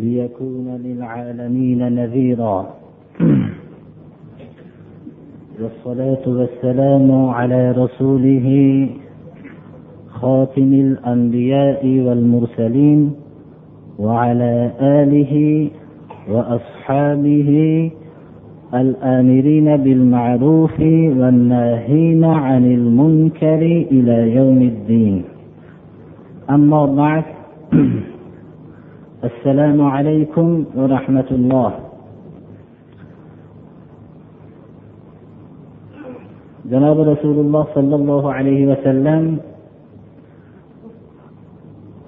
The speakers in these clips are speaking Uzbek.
ليكون للعالمين نذيرا. والصلاة والسلام على رسوله خاتم الأنبياء والمرسلين وعلى آله وأصحابه الآمرين بالمعروف والناهين عن المنكر إلى يوم الدين. أما بعد السلام عليكم ورحمة الله. جناب رسول الله صلى الله عليه وسلم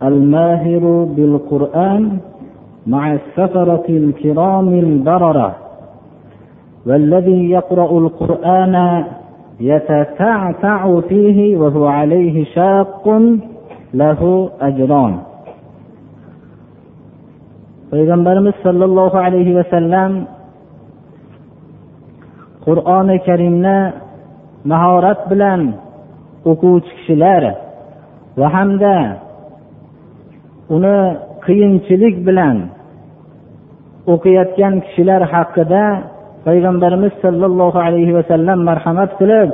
الماهر بالقرآن مع السفرة الكرام البررة والذي يقرأ القرآن يتتعتع فيه وهو عليه شاق له أجران. Payg'ambarimiz sollallohu alayhi vasallam qur'oni karimni mahorat bilan o'quvchi kishilar va hamda uni qiyinchilik bilan o'qiyotgan kishilar haqida payg'ambarimiz sollallohu alayhi vasallam marhamat qilib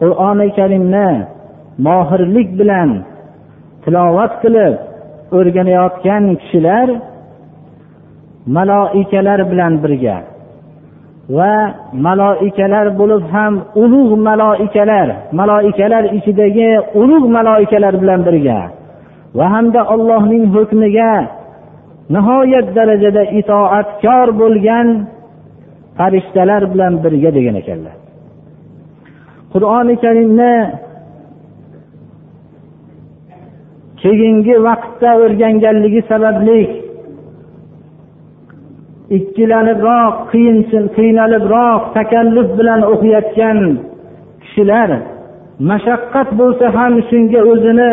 qur'oni karimni mohirlik bilan tilovat qilib o'rganayotgan kishilar maloikalar bilan birga. Va maloikalar bo'lib ham ulug' maloikalar maloikalar ichidagi ulug' maloikalar bilan birga. Va hamda allohning hukmiga nihoyat darajada itoatkor bo'lgan farishtalar bilan birga degan ekanlar. Qur'oni karimni keyingi vaqtda o'rganganligi sababli ikkilanibroq qiynalibroq takalluf bilan o'qiyotgan kishilar mashaqqat bo'lsa ham shunga o'zini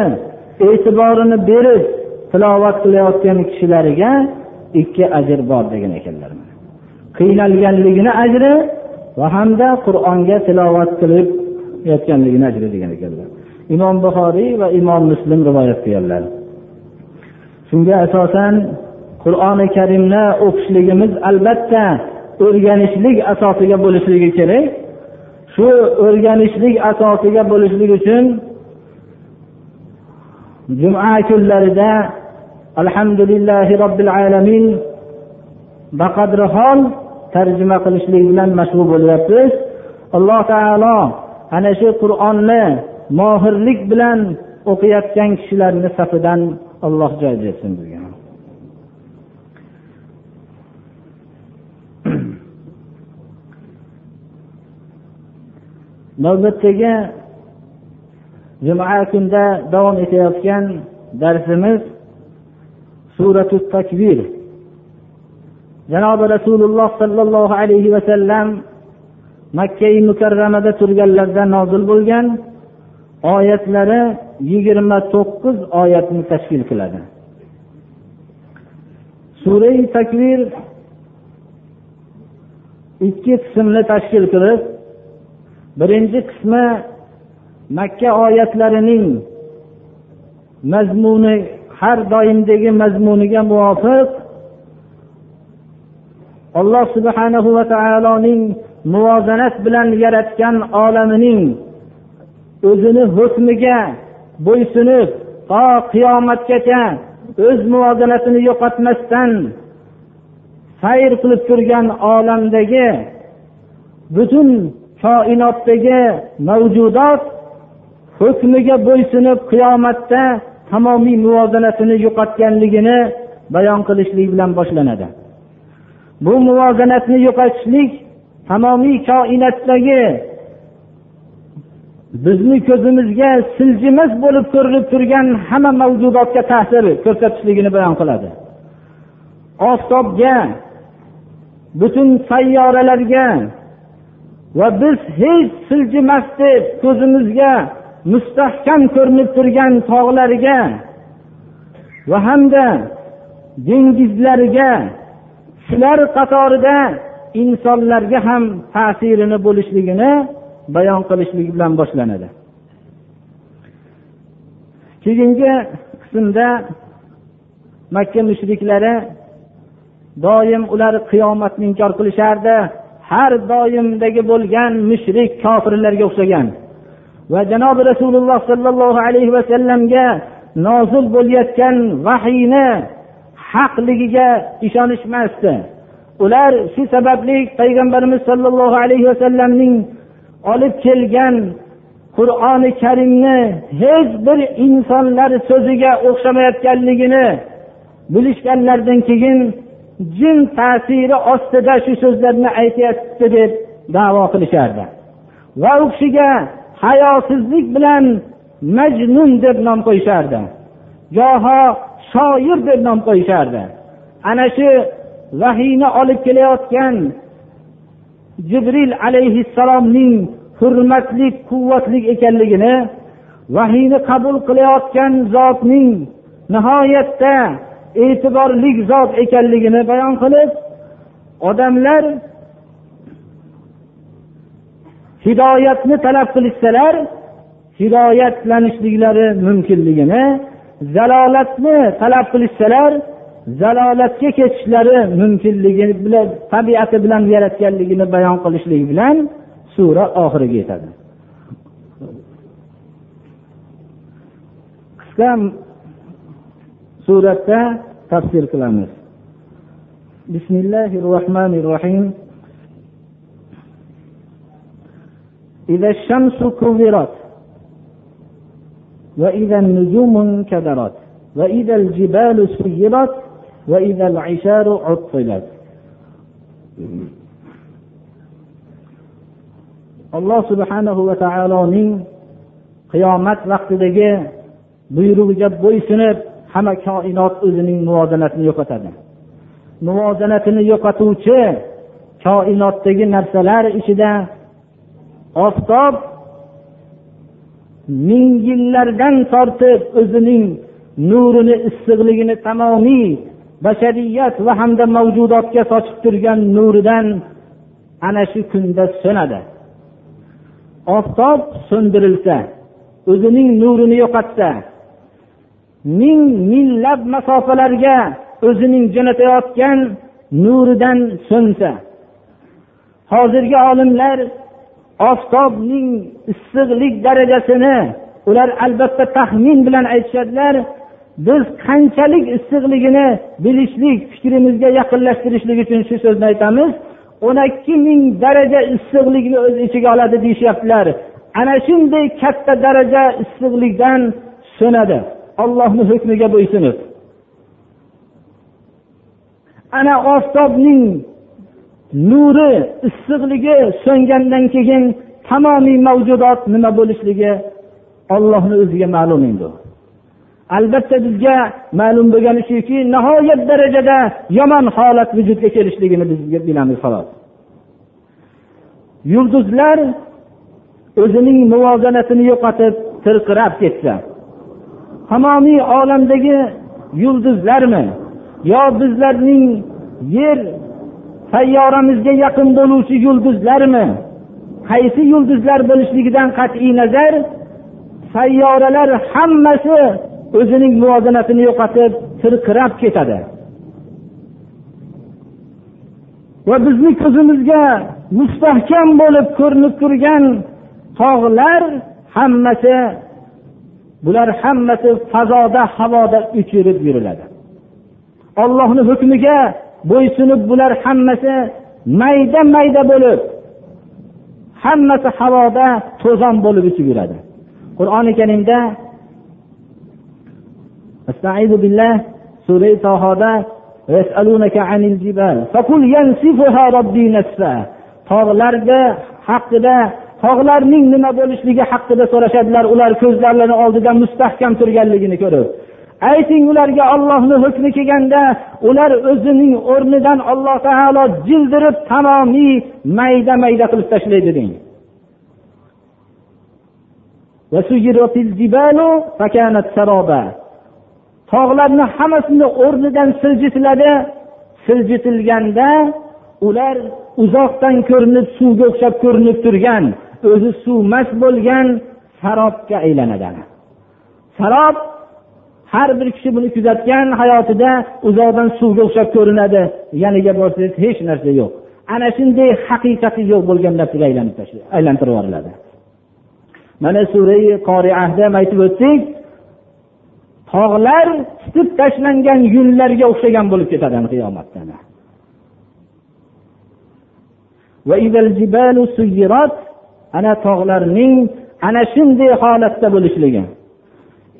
e'tiborini berib tilovat qilayotgan kishilariga ikki ajr bor degan ekanlar. Qiynalganligini ajri va hamda qur'onga tilovat qilib yotganligini ajri degan ekanlar. Imom buxoriy va imom muslim rivoyat qilganlar. Shunga asosan qur'oni karimni o'qishligimiz albatta o'rganishlik asosiga bo'lishligi kerak. Shu o'rganishlik asosiga bo'lishlik uchun juma kunlarida alhamdulillahi robbil alamin baqadrihol tarjima qilishlik bilan mashg'ul bo'lyapmiz alloh taolo ana shu qur'onni mohirlik bilan o'qiyotgan kishilarni safidan alloh joy bersin bizga navbatdagi juma kunda davom etayotgan darsimiz suratu takbir janobi rasululloh sollallohu alayhi vasallam makkai mukarramada turganlarida nozil bo'lgan oyatlari yigirma to'qqiz oyatni tashkil qiladi. Surai takbir ikki qismni tashkil qilib birinchi qismi makka oyatlarining mazmuni har doimdagi mazmuniga muvofiq alloh subhanahu va taoloning muvozanat bilan yaratgan olamining o'zini hukmiga bo'ysunib to qiyomatgacha o'z muvozanatini yo'qotmasdan sayr qilib turgan olamdagi butun koinotdagi mavjudot hukmiga bo'ysunib qiyomatda tamomiy muvozanatini yo'qotganligini bayon qilishlik bilan boshlanadi. Bu muvozanatni yo'qotishlik tamomiy koinotdagi bizni ko'zimizga siljimas bo'lib ko'rinib turgan hamma mavjudotga ta'sir ko'rsatishligini bayon qiladi. Oftobga butun sayyoralarga va biz hech siljimas deb ko'zimizga mustahkam ko'rinib turgan tog'larga va hamda dengizlarga shular qatorida insonlarga ham ta'sirini bo'lishligini bayon qilishlik bilan boshlanadi. Keyingi qismda makka mushriklari doim ular qiyomatni inkor qilishardi. Har doimdagi bo'lgan mushrik kofirlarga o'xshagan. Va janobi rasululloh sollallohu alayhi vasallamga nozil bo'layotgan vahiyni haqligiga ishonishmasdi. Ular shu sababli payg'ambarimiz sollallohu alayhi vasallamning olib kelgan qur'oni karimni hech bir insonlar so'ziga o'xshamayotganligini bilishganlaridan keyin jin ta'siri ostida shu so'zlarni aytyapti deb davo qilishardi. Va u kishiga hayosizlik bilan majnun deb nom qo'yishardi. Goho shoir deb nom qo'yishardi. Ana shu vahiyni olib kelayotgan jibril alayhissalomning hurmatli quvvatli ekanligini vahiyni qabul qilayotgan zotning nihoyatda e'tiborli zot ekanligini bayon qilib odamlar hidoyatni talab qilishsalar hidoyatlanishliklari mumkinligini zalolatni talab qilishsalar zalolatga ketishlari mumkinligi bilan tabiati bilan yaratganligini bayon qilishlik bilan sura oxiriga yetadi. Qisqa suratda tafsir qilamiz bismillahi rohmanir rohim إذا الشمس كورت وإذا النجوم انكدرت وإذا الجبال سيرت وإذا العشار عطلت alloh subhanahu va taoloning qiyomat vaqtidagi buyrug'iga bo'ysunib hamma koinot o'zining muvozanatini yo'qotadi. Muvozanatini yo'qotuvchi koinotdagi narsalar ichida oftob ming yillardan tortib o'zining nurini issiqligini tamomiy bashariyat va hamda mavjudotga sochib turgan nuridan ana shu kunda so'nadi. Oftob so'ndirilsa o'zining nurini yo'qotsa ming minglab masofalarga o'zining jo'natayotgan nuridan so'nsa. Hozirgi olimlar oftobning issiqlik darajasini ular albatta taxmin bilan aytishadilar biz qanchalik issiqligini bilishlik fikrimizga yaqinlashtirishlik uchun shu so'zni aytamiz. O'n ikki ming daraja issiqlikni o'z ichiga oladi deyishyaptilar. Ana shunday katta daraja issiqlikdan so'nadi. Ollohni hukmiga bo'ysunib. Ana oftobning nuri issiqligi so'ngandan keyin tamomiy mavjudot nima bo'lishligi ollohni o'ziga ma'lum endi albatta bizga ma'lum bo'lgani shuki nihoyat darajada yomon holat vujudga kelishligini biz bilamiz xolos. Yulduzlar o'zining muvozanatini yo'qotib tirqirab ketsa tamomiy olamdagi yulduzlarmi? Yo bizlarning yer sayyoramizga yaqin bo'luvchi yulduzlarmi? Qaysi yulduzlar bo'lishligidan qat'iy nazar? Sayyoralar hammasi o'zining muvozanatini yo'qotib tirqirab ketadi. Va bizni ko'zimizga mustahkam bo'lib ko'rinib turgan tog'lar hammasi bular hammasi fazoda havoda uchirib yuriladi. Ollohni hukmiga bo'ysunib bular hammasi mayda mayda bo'lib hammasi havoda to'zon bo'lib uchib yuradi. Qur'oni karimda sura tohoda tog'larga haqida tog'larning nima bo'lishligi haqida so'rashadilar. Ular ko'zlarini oldida mustahkam turganligini ko'rib ayting ularga ollohni hukmi kelganda ular o'zining o'rnidan alloh taolo jildirib tamomiy mayda mayda qilib tashlaydi deng. Tog'larni hammasini o'rnidan siljitiladi. Siljitilganda ular uzoqdan ko'rinib suvga o'xshab ko'rinib turgan. O'zi suvmas bo'lgan sarobga aylanadi sarob har bir kishi buni kuzatgan hayotida uzoqdan suvga o'xshab ko'rinadi. Yaniga borsangiz hech narsa yo'q. Ana shunday haqiqati yo'q bo'lgan narsaga aylantirib yuboriladi mana sura qoriahda aytib o'tdik tog'lar tutib tashlangan yunlarga o'xshagan bo'lib ketadi qiyomatda ana tog'larning ana shunday holatda bo'lishligi.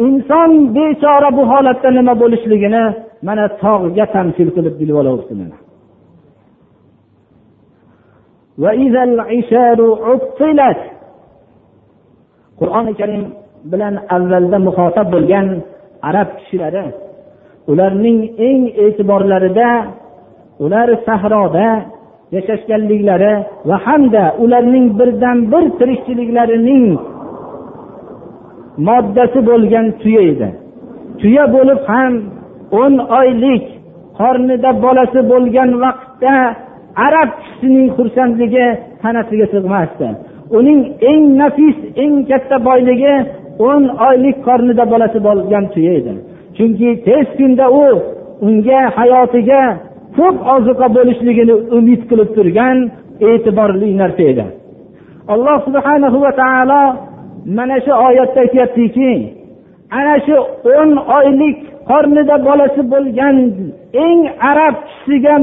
Inson bechora bu holatda nima bo'lishligini mana tog'ga tamsil qilib bilib olyapti qur'oni karim bilan avvalda muxotab bo'lgan arab kishilari ularning eng e'tiborlarida ular sahroda yashashganliklari va hamda ularning birdan bir tirikchiliklarining moddasi bo'lgan tuya edi. Tuya bo'lib ham o'n oylik qornida bolasi bo'lgan vaqtda arab kishisining xursandligi tanasiga sig'masdi. Uning eng nafis eng katta boyligi o'n oylik qornida bolasi bo'lgan tuya edi. Chunki tez kunda u unga hayotiga ko'p ozuqa bo'lishligini umid qilib turgan e'tiborli narsa edi. Alloh subhanahu va taolo mana shu oyatda aytyaptiki ana shu o'n oylik qornida bolasi bo'lgan eng arab kishisiga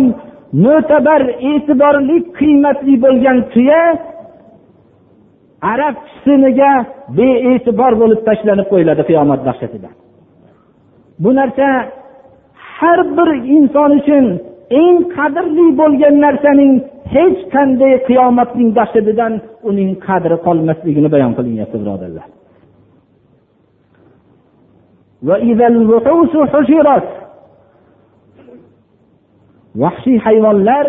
mo'tabar e'tiborli qiymatli bo'lgan tuya arab kisiniga bee'tibor bo'lib tashlanib qo'yiladi qiyomat dahshatida bu narsa har bir inson uchun eng qadrli bo'lgan narsaning hech qanday qiyomatning dahshatidan uning qadri qolmasligini bayon qilinyapti birodarlar. Vahshiy hayvonlar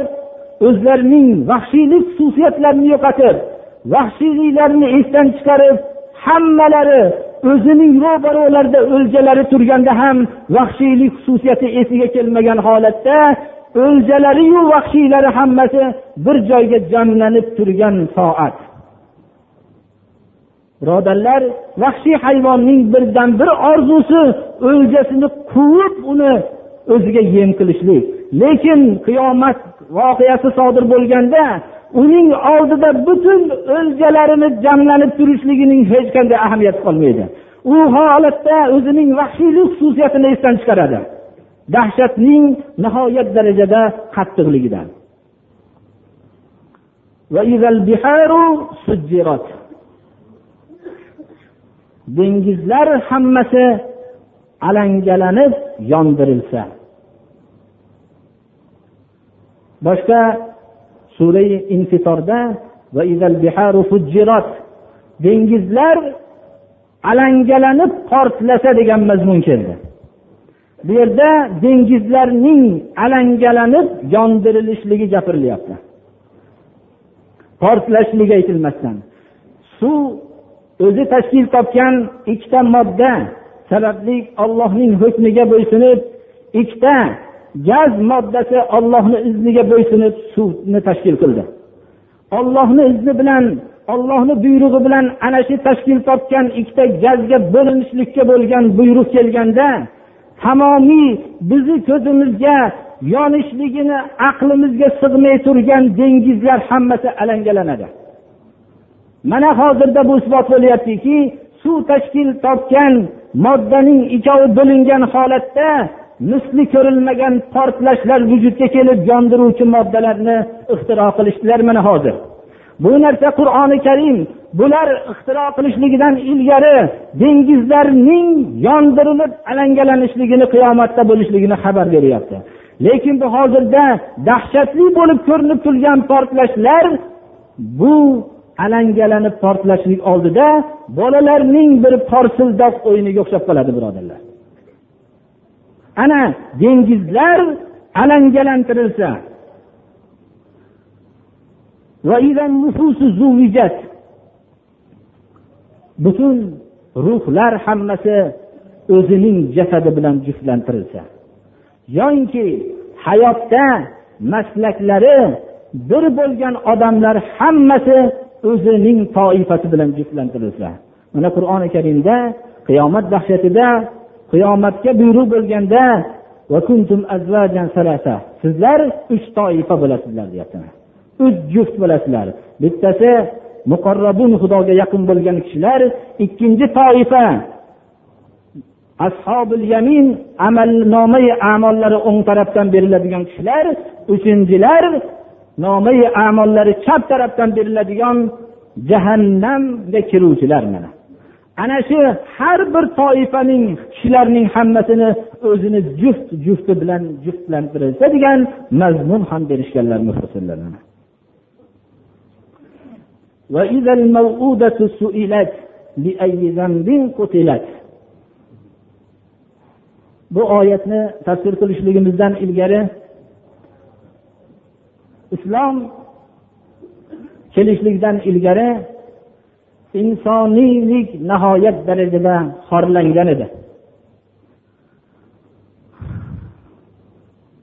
o'zlarining vahshiylik xususiyatlarini yo'qotib vahshiyliklarni esdan chiqarib hammalari o'zining ro'baro'larida o'ljalari turganda ham vahshiylik xususiyati esiga kelmagan holatda o'ljalariyu vahshiylari hammasi bir joyga jamlanib turgan soat. Birodarlar vahshiy hayvonning birdan bir orzusi o'ljasini quvib uni o'ziga yem qilishlik. Lekin qiyomat voqeasi sodir bo'lganda uning oldida butun o'ljalarini jamlanib turishligining hech qanday ahamiyati qolmaydi. U holatda o'zining vahshiylik xususiyatini esdan chiqaradi. Dahshatning nihoyat darajada qattiqligidan dengizlar hammasi alangalanib yondirilsa. Boshqa surai infitorda dengizlar alangalanib portlasa degan mazmun keldi. Bu yerda dengizlarning alangalanib yondirilishligi gapirilyapti. Portlashligi aytilmasdan. Suv o'zi tashkil topgan ikkita modda sababli ollohning hukmiga bo'ysunib ikkita gaz moddasi ollohni izniga bo'ysunib suvni tashkil qildi. Ollohni izni bilan ollohni buyrug'i bilan ana shu tashkil topgan ikkita gazga bo'linishlikka bo'lgan buyruq kelganda tamomiy bizni ko'zimizga yonishligini aqlimizga sig'may turgan dengizlar hammasi alangalanadi. Mana hozirda bu isbot bo'lyaptiki suv tashkil topgan moddaning ikkovi bo'lingan holatda misli ko'rilmagan portlashlar vujudga kelib yondiruvchi moddalarni ixtiro qilishdilar mana hozir? Bu narsa qur'oni karim bular ixtiro qilishligidan ilgari dengizlarning yondirilib alangalanishligini qiyomatda bo'lishligini xabar beryapti. Lekin bu hozirda dahshatli bo'lib ko'rinib turgan portlashlar bu alangalanib portlashlik oldida bolalarning bir porsildoq o'yiniga o'xshab qoladi birodarlar. Ana dengizlar alangalantirilsa. Butun ruhlar hammasi o'zining jasadi bilan juftlantirilsa. Yoinki hayotda maslaklari bir bo'lgan odamlar hammasi o'zining toifasi bilan juftlantirilsa. Mana qur'oni karimda qiyomat dahshatida qiyomatga buyruq bo'lganda sizlar uch toifa bo'lasizlar deyapti uch juft bo'lasizlar. Bittasi muqarrabun xudoga yaqin bo'lgan kishilar ikkinchi toifa ashobil yamin amalnomai amollari o'ng tarafdan beriladigan kishilar uchinchilar nomai amollari chap tarafdan beriladigan jahannamga kiruvchilar mana. ana shu har bir toifaning kishilarning hammasini o'zini juft jufti bilan juftlantirilsa degan mazmun ham berishganlar mufassirlar وإذا الموءودة سئلت بأي ذنب قتلت bu oyatni tafsir qilishligimizdan ilgari islom kelishlikdan ilgari insoniylik nihoyat darajada xorlangan edi.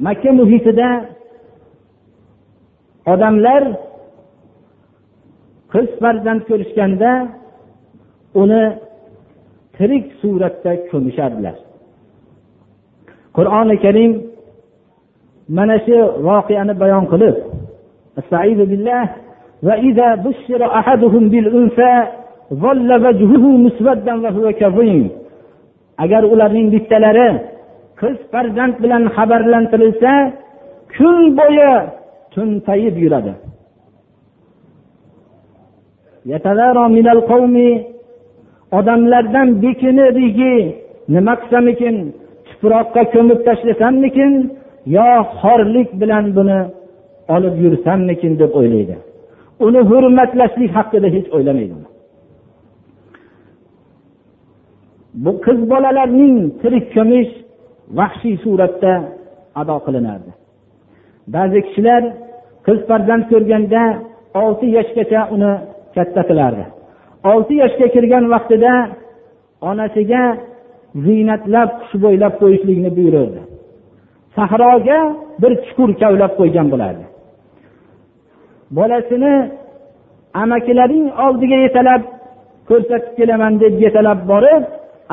Makka muhitida odamlar qiz farzand ko'rishganda uni tirik suratda ko'mishardilar. Qur'oni karim mana shu voqeani bayon qilib agar ularning bittalari qiz farzand bilan xabarlantirilsa kun bo'yi tunpayib yuradi. Odamlardan bekiniriki nima qilsamikin? Tuproqqa ko'mib tashlasammikin? Yo xorlik bilan buni olib yursammikin deb o'ylaydi. Uni hurmatlashlik haqida hech o'ylamaydi. Bu qiz bolalarning tirik ko'mish vahshiy suratda ado qilinardi. Ba'zi kishilar qiz farzand ko'rganda olti yoshgacha uni katta qilardi. Olti yoshga kirgan vaqtida onasiga ziynatlab xushbo'ylab qo'yishlikni buyurardi sahroga bir chuqur kavlab qo'ygan bo'lardi. Bolasini amakilaring oldiga yetalab ko'rsatib kelaman deb yetalab borib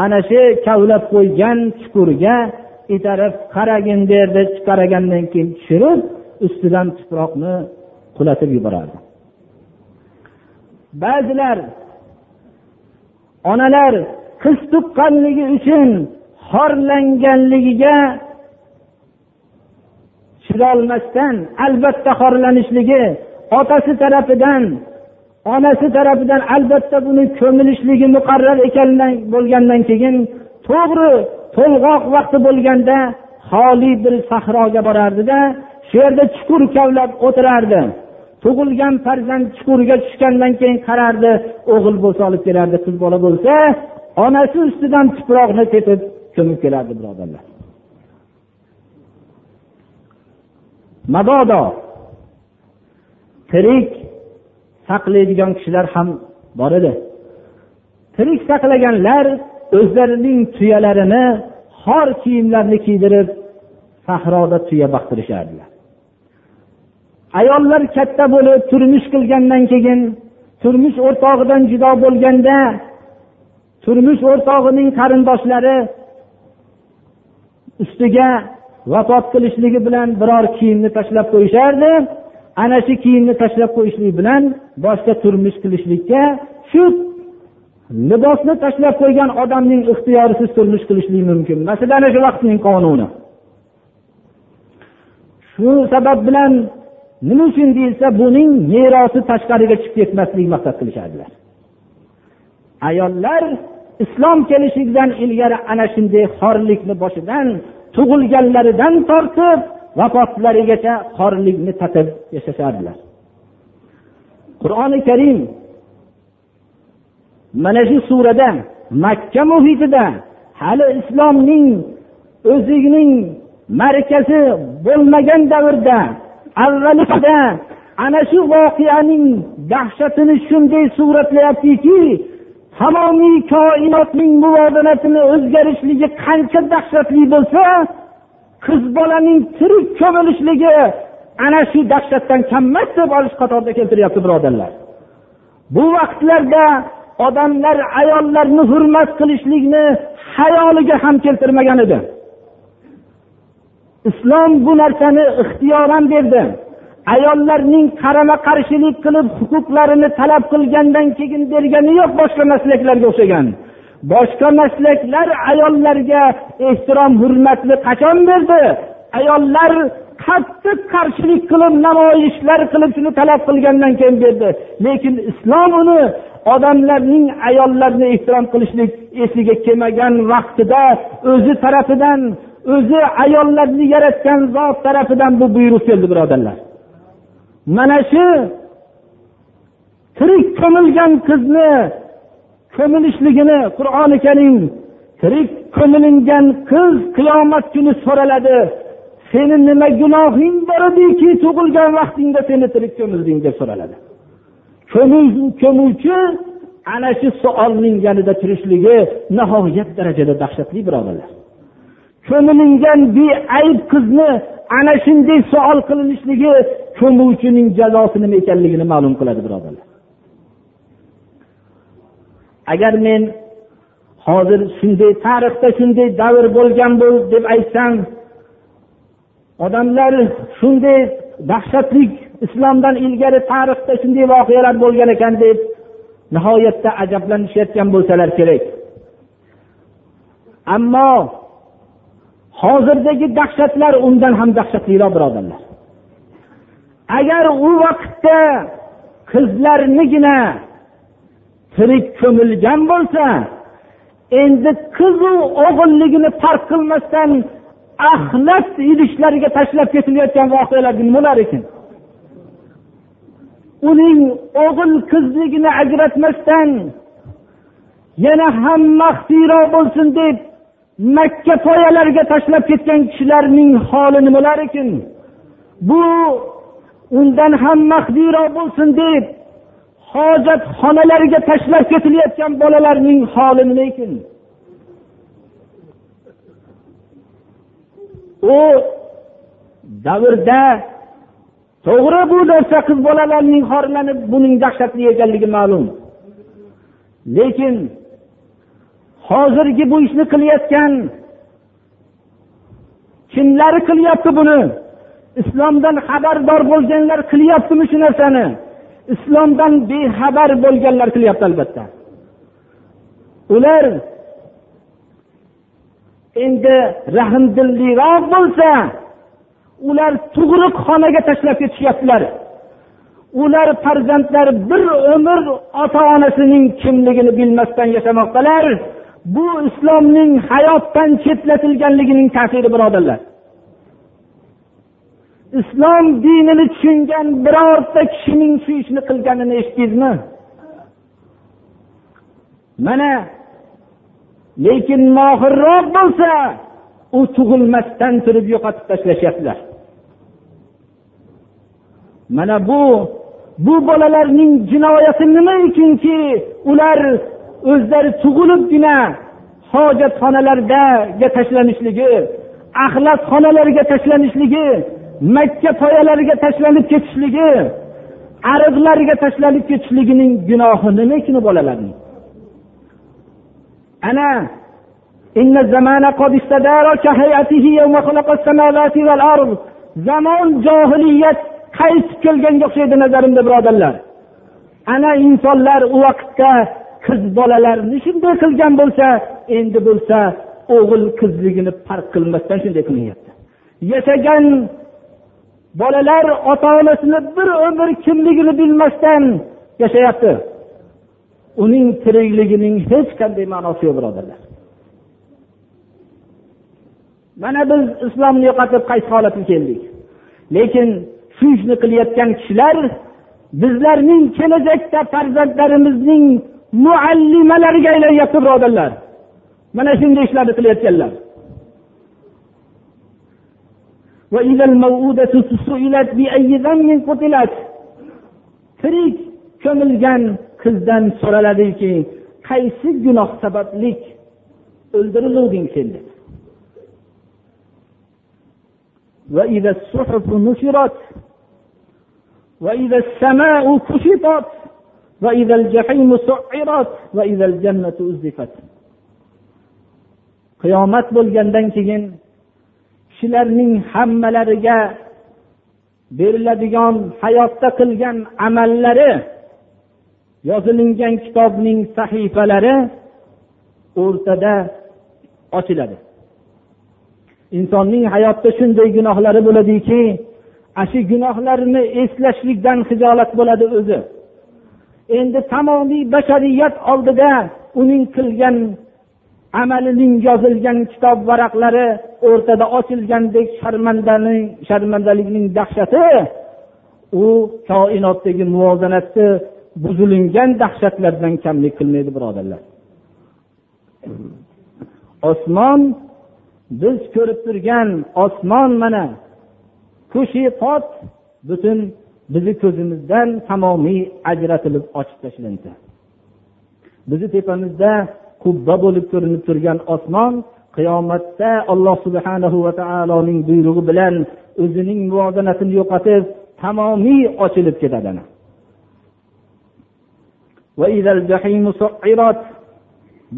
ana shu kavlab qo'ygan chuqurga itarib qaragin derdi qaragandan keyin tushirib ustidan tuproqni qulatib yuborardi. Ba'zilar onalar qiz tuqqanligi uchun xorlanganligiga chidolmasdan albatta xorlanishligi otasi tarafidan onasi tarafidan albatta buni ko'milishligi muqarrar ekandan bo'lgandan keyin to'g'ri to'lg'oq vaqti bo'lganda xoli bir sahroga borardida shu yerda chuqur kavlab o'tirardi. Tug'ilgan farzand chuqurga tushgandan keyin qarardi o'g'il bo'lsa olib kelardi qiz bola bo'lsa onasi ustidan tuproqni tepib ko'mib kelardi birodarlar. Mabodo tirik saqlaydigan kishilar ham bor edi. Tirik saqlaganlar o'zlarining tuyalarini xor kiyimlarni kiydirib sahroda tuya baqtirishardilar. Ayollar katta bo'lib turmush qilgandan keyin turmush o'rtog'idan judo bo'lganda turmush o'rtog'ining qarindoshlari ustiga vafot qilishligi bilan biror kiyimni tashlab qo'yishardi. Ana shu kiyimni tashlab qo'yishlik bilan boshqa turmush qilishlikka shu libosni tashlab qo'ygan odamning ixtiyorisiz turmush qilishlik mumkin. Masalan ana shu vaqtning qonuni. Shu sabab bilan nima uchun deyilsa buning merosi tashqariga chiqib ketmaslik maqsad qilishadilar ayollar islom kelishidan ilgari ana shunday xorlikni boshidan tug'ilganlaridan tortib vafotlarigacha xorlikni tatib yashashardilar. Qur'oni karim mana shu surada makka muhitida hali islomning o'zining markazi bo'lmagan davrda avvalida ana shu voqeaning dahshatini shunday suratlayaptiki tamomiy koinotning muvozanatini o'zgarishligi qancha dahshatli bo'lsa qiz bolaning tirik ko'milishligi ana shu dahshatdan kammas deb olish qatorida keltiryapti birodarlar. Bu vaqtlarda odamlar ayollarni hurmat qilishlikni hayoliga ham keltirmagan edi. Islom bu narsani ixtiyoran berdi. Ayollarning qarama qarshilik qilib huquqlarini talab qilgandan keyin bergani yo'q boshqa maslaklarga o'xshagan. Boshqa maslaklar ayollarga ehtirom hurmatni qachon berdi? Ayollar qattiq qarshilik qilib namoyishlar qilib shuni talab qilgandan keyin berdi. Lekin islom uni odamlarning ayollarni ehtirom qilishlik esiga kelmagan vaqtida o'zi tarafidan o'zi ayollarni yaratgan zot tarafidan bu buyruq keldi birodarlar. Mana shu tirik ko'milgan qizni ko'milishligini qur'oni karim tirik ko'milingan qiz qiyomat kuni so'raladi. Seni nima gunohing bor ediki tug'ilgan vaqtingda seni tirik ko'milding deb so'raladi. Ko'muvchi ana shu saolning yanida turishligi nihoyat darajada dahshatli birodarlar. Ko'milingan beayb qizni ana shunday savol qilinishligi ko'muvchining jazosi nima ekanligini ma'lum qiladi birodarlar. Agar men hozir shunday tarixda shunday davr bo'lgan deb aytsam odamlar shunday dahshatli islomdan ilgari tarixda shunday voqealar bo'lgan ekan deb nihoyatda ajablanishayotgan bo'lsalar kerak. Ammo hozirdagi dahshatlar undan ham dahshatliroq birodarlar. Agar u vaqtda qizlarnigina tirik ko'milgan bo'lsa endi qizu o'g'illigini farq qilmasdan axlat idishlariga tashlab ketilayotgan voqealar nima bo'lar ekan? Uning o'g'il qizligini ajratmasdan yana ham maxfiyroq bo'lsin deb makka poyalariga tashlab ketgan kishilarning holi nima bo'lar ekan? Bu undan ham maxfiyroq bo'lsin deb hojatxonalarga tashlab ketilayotgan bolalarning holi nima ekan? U davrda to'g'ri bu narsa qiz bolalarning xorlanib buning dahshatli ekanligi ma'lum. Lekin hozirgi bu ishni qilayotgan kimlari qilyapti buni? Islomdan xabardor bo'lganlar qilyaptimi shu narsani? Islomdan bexabar bo'lganlar qilyapti albatta. Ular endi rahmdilliroq bo'lsa ular tug'ruqxonaga tashlab ketishyaptilar. Ular farzandlari bir umr ota onasining kimligini bilmasdan yashamoqdalar. Bu islomning hayotdan chetlatilganligining ta'siri birodarlar. Islom dinini tushungan birorta kishining shu ishni qilganini eshitdingizmi? Mana lekin mohirroq bo'lsa u tug'ilmasdan turib yo'qotib tashlashyaptilar mana bu bu bolalarning jinoyati nima uchunki ular o'zlari tug'ilibgina hojatxonalarga tashlanishligi axlatxonalarga tashlanishligi makka soyalariga tashlanib ketishligi arablarga tashlanib ketishligining gunohi nima ekan bolalarning ana zamon johiliyat qaytib kelganga o'xshaydi nazarimda birodarlar. Ana insonlar u vaqtda qiz bolalarni shunday qilgan bo'lsa endi bo'lsa o'g'il qizligini farq qilmasdan shunday qilyapti yashagan bolalar ota onasini bir umr kimligini bilmasdan yashayapti. Uning tirikligining hech qanday ma'nosi yo'q birodarlar. Mana biz islomni yo'qotib qaysi holatga keldik? Lekin shu ishni qilayotgan kishilar bizlarning kelajakda farzandlarimizning muallimalariga aylanyapti birodarlar. Mana shunday ishlarni qilayotganlar. tirik ko'milgan qizdan so'raladiki qaysi gunoh sabablik o'ldiriluvding sen deb وإذا الصحف نشرت وإذا السماء كشطت وإذا الجحيم سعرت وإذا الجنة أزلفت qiyomat bo'lgandan keyin kishilarning hammalariga beriladigan hayotda qilgan amallari yozilingan kitobning sahifalari o'rtada ochiladi. Insonning hayotda shunday gunohlari bo'ladiki ana shu gunohlarni eslashlikdan hijolat bo'ladi o'zi. Endi tamomiy bashariyat oldida uning qilgan amalining yozilgan kitob varaqlari o'rtada ochilgandek sharmandaning sharmandalikning dahshati u koinotdagi muvozanatni buzilingan dahshatlardan kamlik qilmaydi birodarlar. Osmon biz ko'rib turgan osmon mana kushiqot butun bizni ko'zimizdan tamomiy ajratilib ochib tashlandi bizni tepamizda qubba bo'lib ko'rinib turgan osmon qiyomatda alloh subhanahu va taoloning buyrug'i bilan o'zining muvozanatini yo'qotib tamomiy ochilib ketadi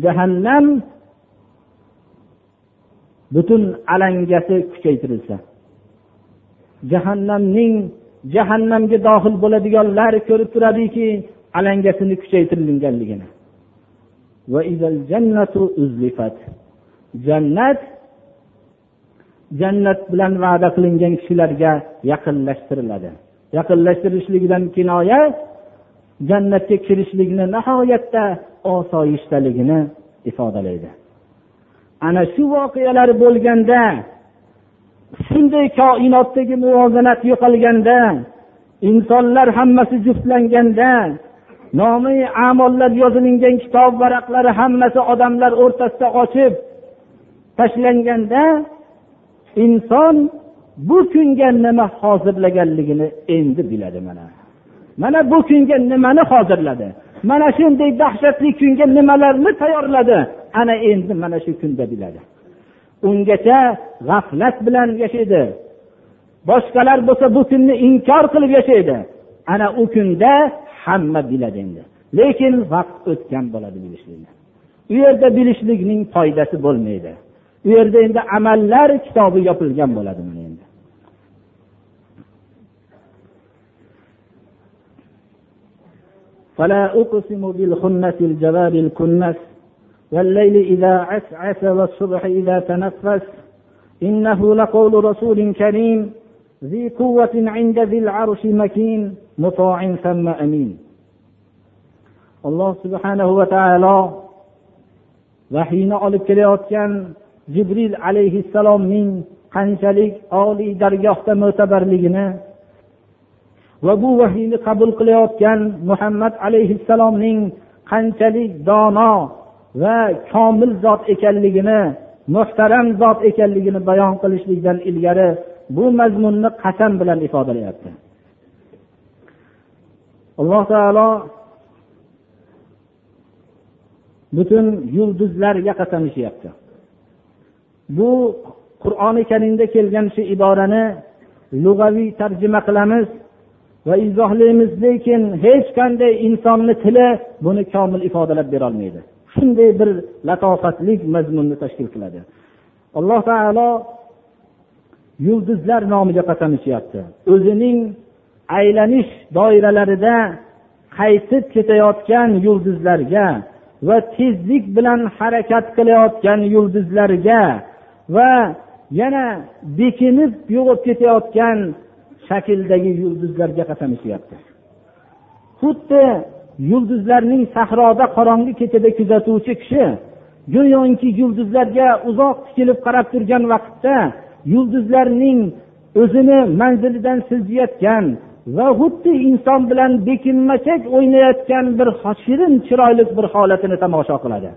jahannam butun alangasi kuchaytirilsa jahannamning jahannamga dohil bo'ladiganlar ko'rib turadiki alangasini kuchaytirilganligini. Jannat jannat bilan va'da qilingan kishilarga yaqinlashtiriladi. Yaqinlashtirishlikdan kinoya jannatga kirishlikni nihoyatda osoyishtaligini ifodalaydi. Ana shu voqealar bo'lganda shunday koinotdagi muvozanat yo'qolganda insonlar hammasi juftlanganda nomi amollar yozilingan kitob varaqlari hammasi odamlar o'rtasida ochib tashlanganda inson bu kunga nima hozirlaganligini endi biladi mana. Mana bu kunga nimani hozirladi? Mana shunday dahshatli kunga nimalarni tayyorladi? Ana endi mana shu kunda biladi. Ungacha g'aflat bilan yashaydi. Boshqalar bo'lsa bu kunni inkor qilib yashaydi. Ana u kunda hamma biladi endi lekin vaqt o'tgan bo'ladi bilishlikni u yerda bilishlikning foydasi bo'lmaydi u yerda endi amallar kitobi yopilgan bo'ladi mana endi فلا أقسم بالخنة الجوار الكنس والليل إذا عسعس والصبح إذا تنفس إنه لقول رسول كريم ذي قوة عند ذي العرش مكين مطاع ثم أمين alloh subhanahu va taolo vahiyni olib kelayotgan jibril alayhissalomning qanchalik oliy dargohda mo'tabarligini va bu vahiyni qabul qilayotgan muhammad alayhissalomning qanchalik dono va komil zot ekanligini muhtaram zot ekanligini bayon qilishlikdan ilgari bu mazmunni qasam bilan ifodalayapti alloh taolo butun yulduzlarga qasamishyapti bu qur'oni karimda kelgan shu iborani lug'aviy tarjima qilamiz va izohlaymiz lekin hech qanday insonni tili buni komil ifodalab berolmaydi. Shunday bir latofatli mazmunni tashkil qiladi. Alloh taolo yulduzlar nomiga qasam ichyapti o'zining aylanish doiralarida qaytib ketayotgan yulduzlarga va tezlik bilan harakat qilayotgan yulduzlarga va yana bekinib yo'qolib ketayotgan shakldagi yulduzlarga qasam ichyapti xuddi yulduzlarning sahroda qorong'i kechada kuzatuvchi kishi go'yoki yulduzlarga uzoq tikilib qarab turgan vaqtda yulduzlarning o'zini manzilidan siljiyotgan va xuddi inson bilan bekinmachak o'ynayotgan bir shirin chiroyli bir holatini tomosha qiladi.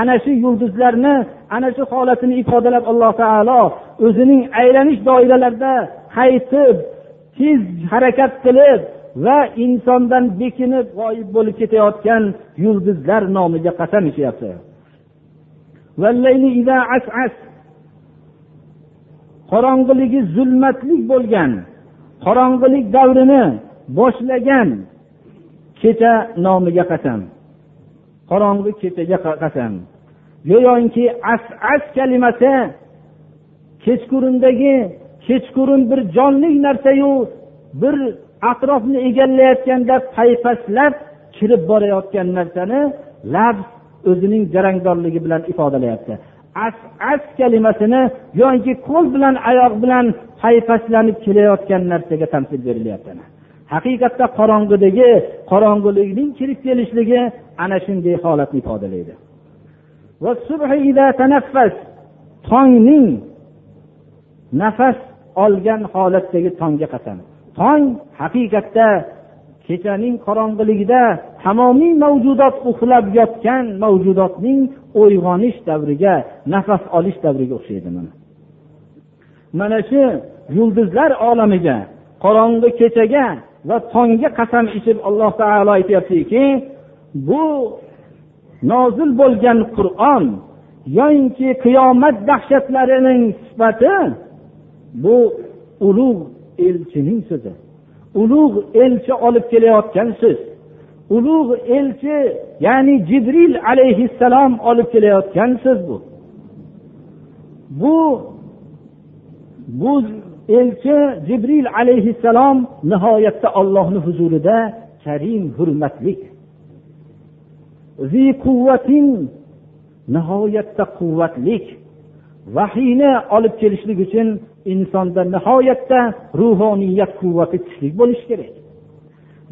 Ana shu yulduzlarni ana shu holatini ifodalab alloh taolo o'zining aylanish doiralarida qaytib tez harakat qilib va insondan bekinib g'oyib bo'lib ketayotgan yulduzlar nomiga qasam ichyapti. Qorong'iligi zulmatlik bo'lgan qorong'ilik davrini boshlagan kecha nomiga qasam. Qorong'i kechaga qasam. Go'yoki as as kalimasi kechqurundagi kechqurun bir jonli narsayu bir atrofni egallayotganda paypaslab kirib borayotgan narsani lafz o'zining jarangdorligi bilan ifodalayapti. As as kalimasini yoki qo'l bilan oyoq bilan paypaslanib kelayotgan narsaga tamsil berilyapti haqiqatda qorong'idagi qorong'ulikning kirib kelishligi ana shunday holatni ifodalaydi. Tongning nafas olgan holatdagi tongga qasam. Tong haqiqatda kechaning qorong'iligida tamomiy mavjudot uxlab yotgan mavjudotning uyg'onish davriga nafas olish davriga o'xshaydi mana. Mana shu yulduzlar olamiga qorong'i kechaga va tongga qasam ichib alloh taolo aytyaptiki bu nozil bo'lgan qur'on yoyinki qiyomat dahshatlarining sifati bu ulug' elchining so'zi. Ulug' elchi olib kelayotgan so'z. Ulug' elchi ya'ni jibril alayhissalom olib kelayotgan so'z bu. Bu bu elchi jibril alayhissalom nihoyatda ollohni huzurida karim hurmatlik. Quvvatin nihoyatda quvvatlik. Vahiyni olib kelishlik uchun insonda nihoyatda ruhoniyat quvvati kuchli bo'lishi kerak.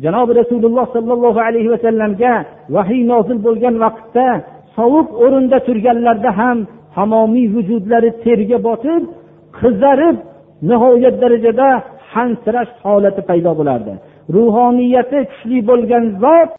Janobi rasululloh sollallohu alayhi vasallamga vahiy nozil bo'lgan vaqtda sovuq o'rinda turganlarda ham tamomiy vujudlari terga botib qizarib nihoyat darajada hansirash holati paydo bo'lardi. Ruhoniyati kuchli bo'lgan zot